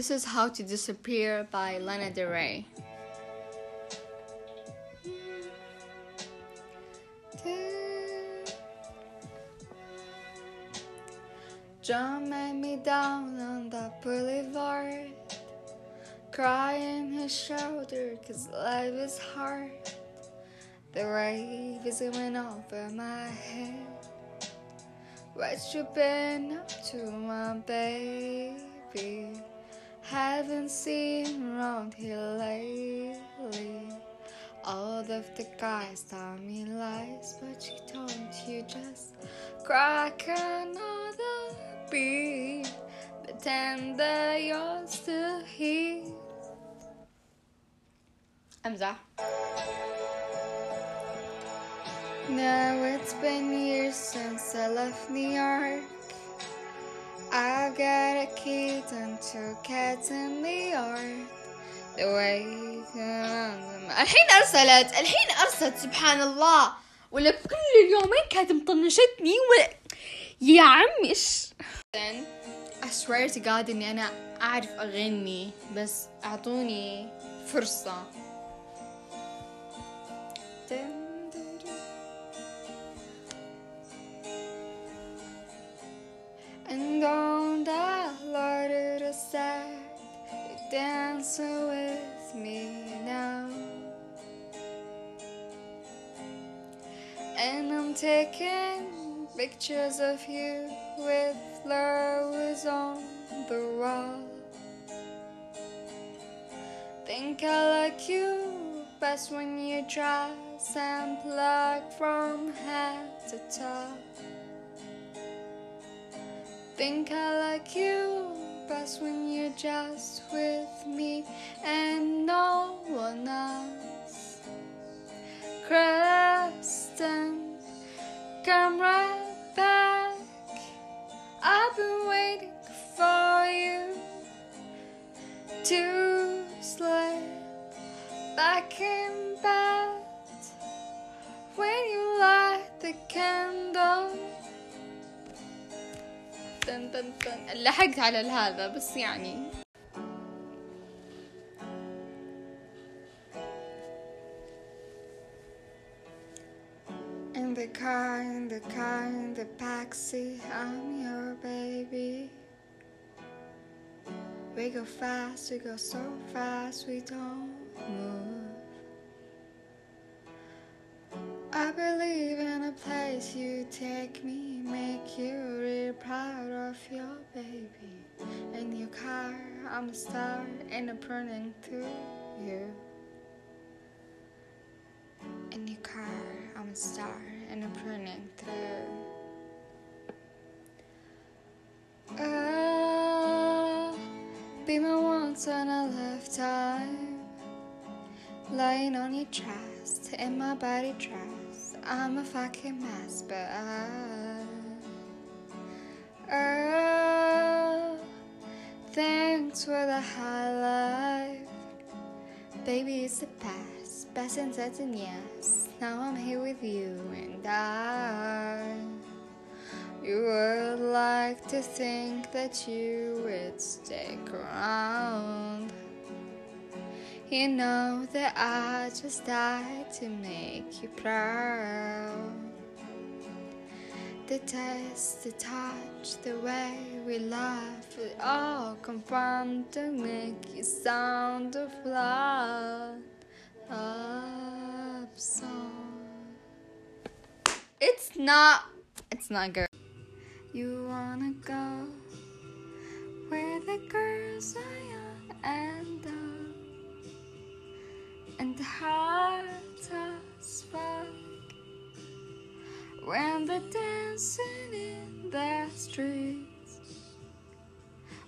This is How to Disappear by Lana Del Rey. John met me down on the boulevard, crying his shoulder, cause life is hard. The wave is going over my head. What you been up to, my baby? haven't seen around here lately. All of the guys tell me lies, but you don't. You just crack another beat, pretend that you're still here. Amza. Now it's been years since I left New York. I got a kitten, two cats in the yard. The way الحين أرسلت الحين أرسلت سبحان الله ولا كل اليومين كانت مطنشتني ولا يا عمي إيش؟ I swear to God إني أنا أعرف أغني بس أعطوني فرصة. And on that the side, you dance with me now. And I'm taking pictures of you with flowers on the wall. Think I like you best when you dress and plug from head to toe. Think I like you best when you're just with me and no one else. Kristen, come right back. I've been waiting for you to slip back in bed when you light the candle. طن طن لحقت على هذا بس يعني In the car, in the car, in the backseat, I'm your baby. We go fast, we go so fast, we don't move. I believe in a place you take me, make you real proud of your baby. In your car, I'm a star, and I'm running through you. In your car, I'm a star, and I'm running through. Oh, be my once in a lifetime. Lying on your chest, in my body dress. I'm a fucking mess, but I. Oh, thanks for the high life. Baby, it's the past. Best in certain yes. Now I'm here with you, and I. You would like to think that you would stick around. You know that I just died to make you proud. The taste, the touch, the way we laugh, it all confront to make you sound of love. Love song. It's not. It's not good. You wanna go where the girls when they're dancing in the streets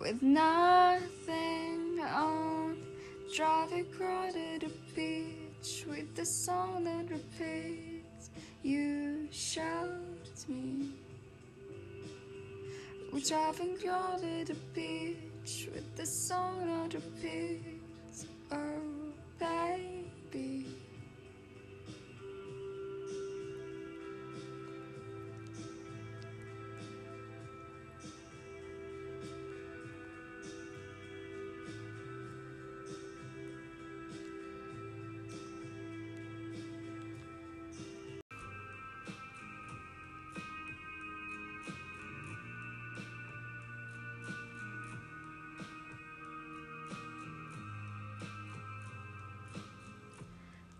with nothing on driving across the beach with the song that repeats you shout me. We're driving the beach with the song that repeats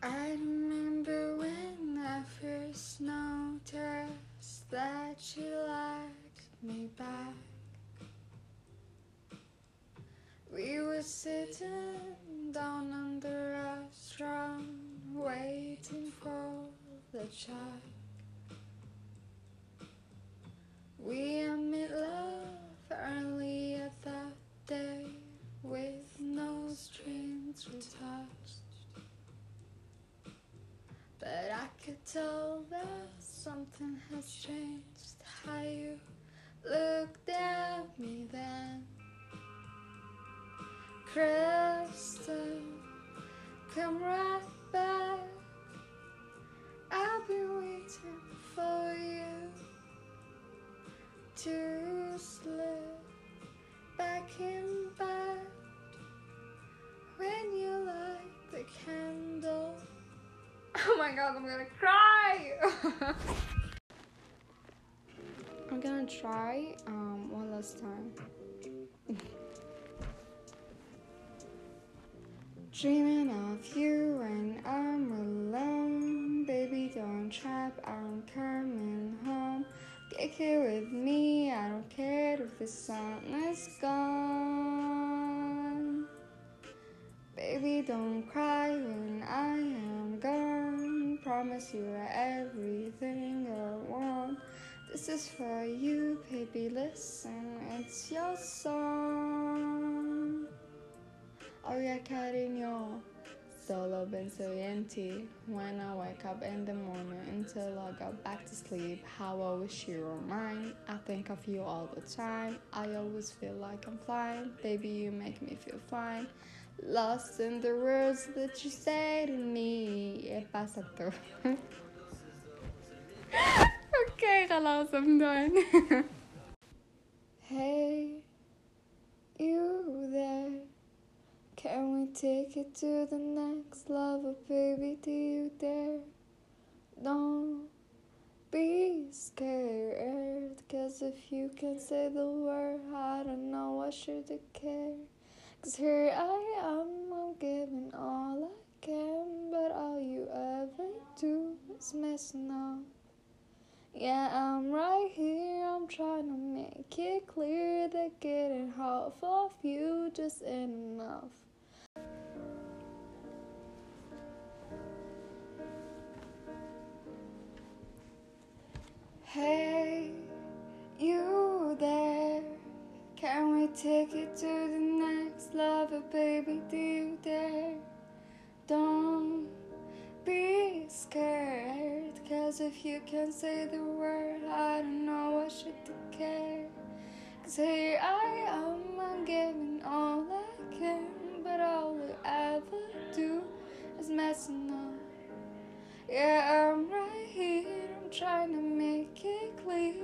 I remember when I first noticed that you liked me back. We were sitting down on the restaurant, waiting for the check. We made love earlier that day with no strings attached. Could tell that something has changed. How you looked at me then. Crystal, come right back. I've been waiting for you to slip back in bed when you light the candle. Oh my god, I'm gonna cry! I'm gonna try um, one last time. Dreaming of you when I'm alone. Baby, don't trap, I'm coming home. Get here with me, I don't care if the sun is gone. Baby, don't cry Promise you are everything I want. This is for you, baby. Listen, it's your song. Yeah, cariño. Solo been so empty when I wake up in the morning until I go back to sleep. How I wish you were mine. I think of you all the time. I always feel like I'm flying. Baby, you make me feel fine. Lost in the words that you say to me. Eh, pasa tú. okay, خلاص I'm done. hey, you there. Can we take it to the next level, baby? Do you dare? Don't be scared. Cause if you can say the word, I don't know, I should care. Cause here I am, I'm giving all I can, but all you ever do is messing up. Yeah, I'm right here, I'm trying to make it clear that getting half of you just ain't enough. Hey, you there? Can we take it to the next level, baby? Do you dare? Don't be scared, cause if you can say the word, I don't know I should care. Cause here I am, I'm giving all I can, but all we ever do is messing up. Yeah, I'm right here, I'm trying to make it clear.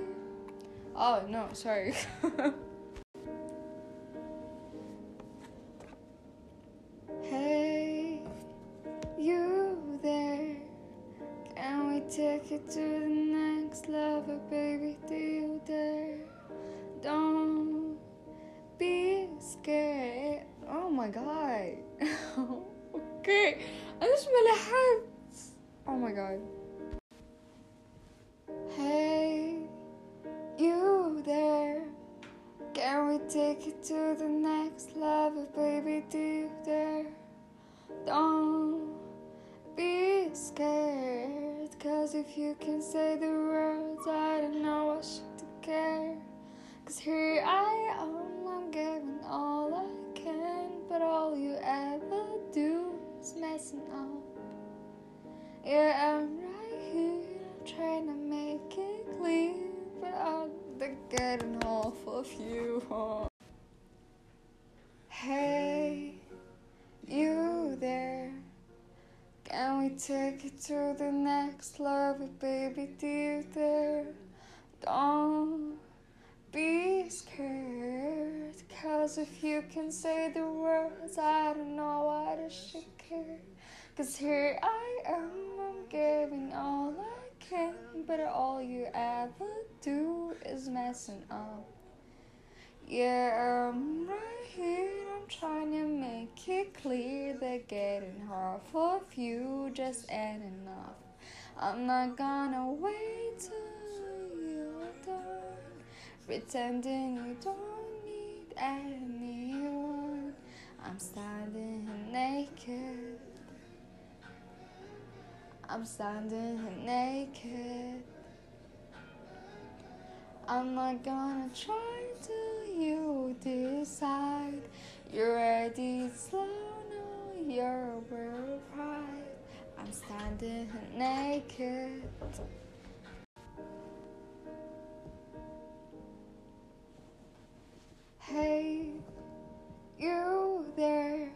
Oh no, sorry. god. okay, أنا مش ملحقت. Oh my god. Hey, you there? Can we take it to the next level, baby? Do you dare? Don't be scared. Cause if you can say the words, I don't know I should care. Cause here I am, I'm giving all I can, but all you ever do is messing up. Yeah, I'm right here, trying to make it clear, but I'm the getting off of you. Hey, you there? Can we take it to the next level, baby? Do? Don't be scared, cause if you can say the words, I don't know what I should care. Cause here I am, I'm giving all I can, but all you ever do is messing up. Yeah, I'm right here, I'm trying to make it clear that getting half for you just ain't enough. I'm not gonna wait till pretending you don't need anyone. I'm standing naked. I'm standing naked. I'm not gonna try till you decide you're ready slow. No, you're a real pride. I'm standing naked. Hey, you there?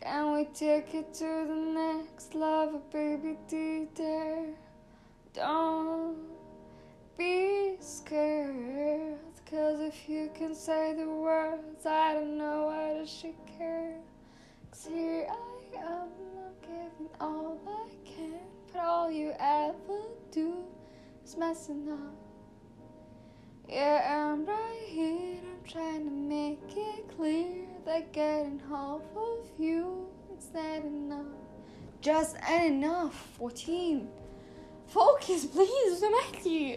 Can we take it to the next level, baby? Do dare? Don't be scared. Cause if you can say the words, I don't know why does she care. Cause here I am, I'm giving all I can. But all you ever do is messing up. Yeah, I'm right here, trying to make it clear that getting half of you is not enough. Just ain't enough. 14. Focus, please, Matthew.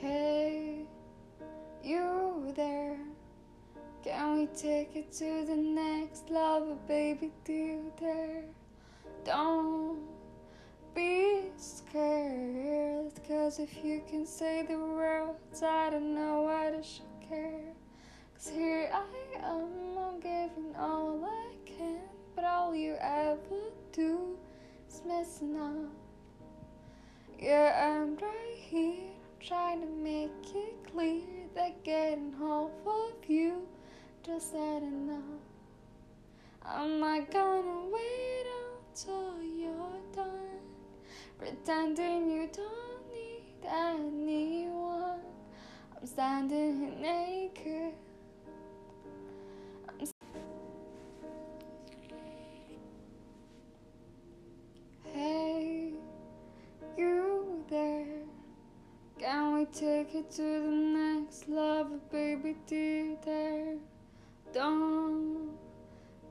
Hey, you there? Can we take it to the next level, baby? Do dare? Don't be scared, cause if you can say the words, I don't know why does she care. Cause here I am, I'm giving all I can, but all you ever do is messing up. Yeah, I'm right here, trying to make it clear that getting half of you just ain't enough. I'm not gonna wait until you're done, pretending you don't anyone. I'm standing naked. I'm Hey, you there? Can we take it to the next level, baby? Do dare? Don't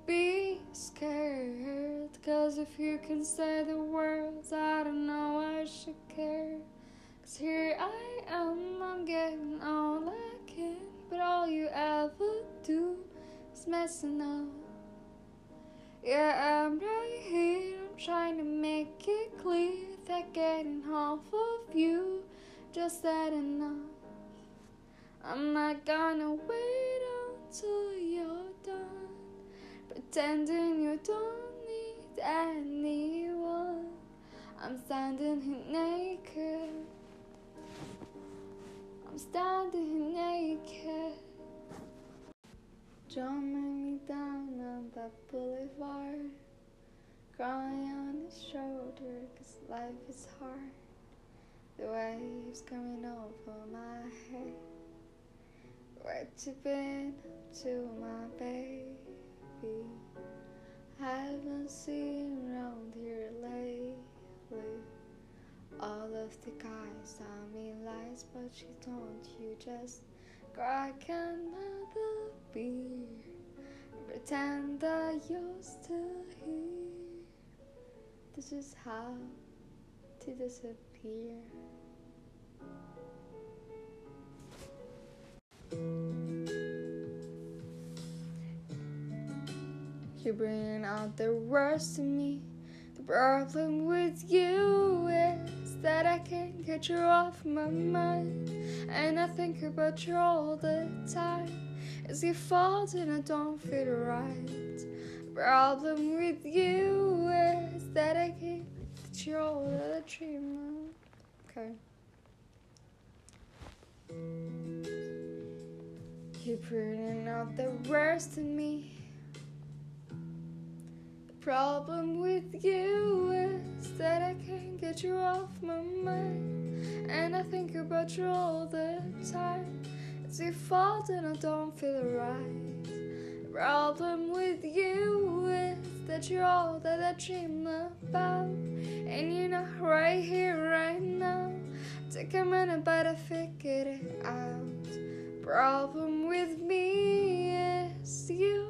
be scared, cause if you can say the words, I don't know I should care. Cause here I am, I'm getting all I can, but all you ever do is messing up. Yeah, I'm right here, I'm trying to make it clear that getting half of you just ain't enough. I'm not gonna wait until you're done, pretending you don't need anyone. I'm standing here naked. I'm standing naked. Drumming me down on that boulevard. Crying on his shoulder, cause life is hard. The waves coming over my head. Where you been to my baby? I haven't seen round here lately. All of the guys tell me lies, but you don't. You just crack another beer. Pretend that you're still here. This is how to disappear. You're bringing out the worst in me. The problem with you is that I can't get you off my mind. And I think about you all the time. It's your fault and I don't feel right. Problem with you is that I can't get you all the treatment. Okay. You're bringing out the worst in me. Problem with you is that I can't get you off my mind. And I think about you all the time. It's your fault and I don't feel right. Problem with you is that you're all that I dream about. And you're not right here, right now. Take a minute, but I figured it out. problem with me is you.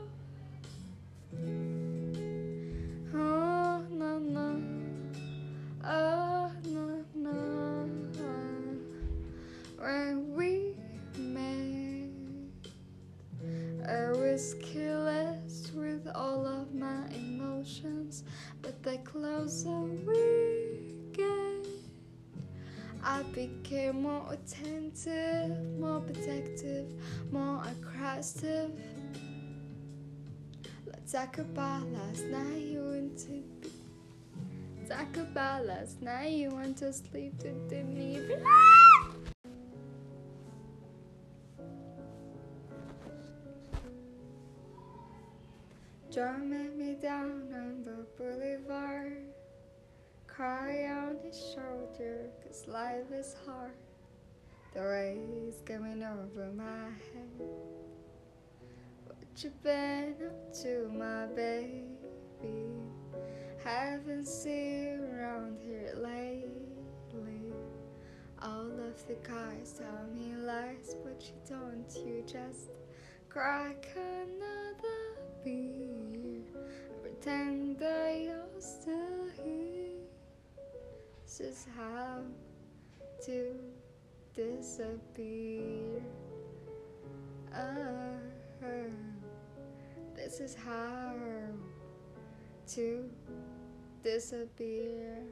More attentive, more protective, more aggressive. Let's talk about last night. You went to be. Talk about last night. You went to sleep. Didn't even. Me down on the boulevard. Cry on his shoulder, cause life is hard. The rays coming over my head. What you been up to, my baby? Haven't seen around here lately. All of the guys tell me lies, but you don't. You just crack another beer. Pretend that you're still. This is how to disappear. Uh, this is how to disappear.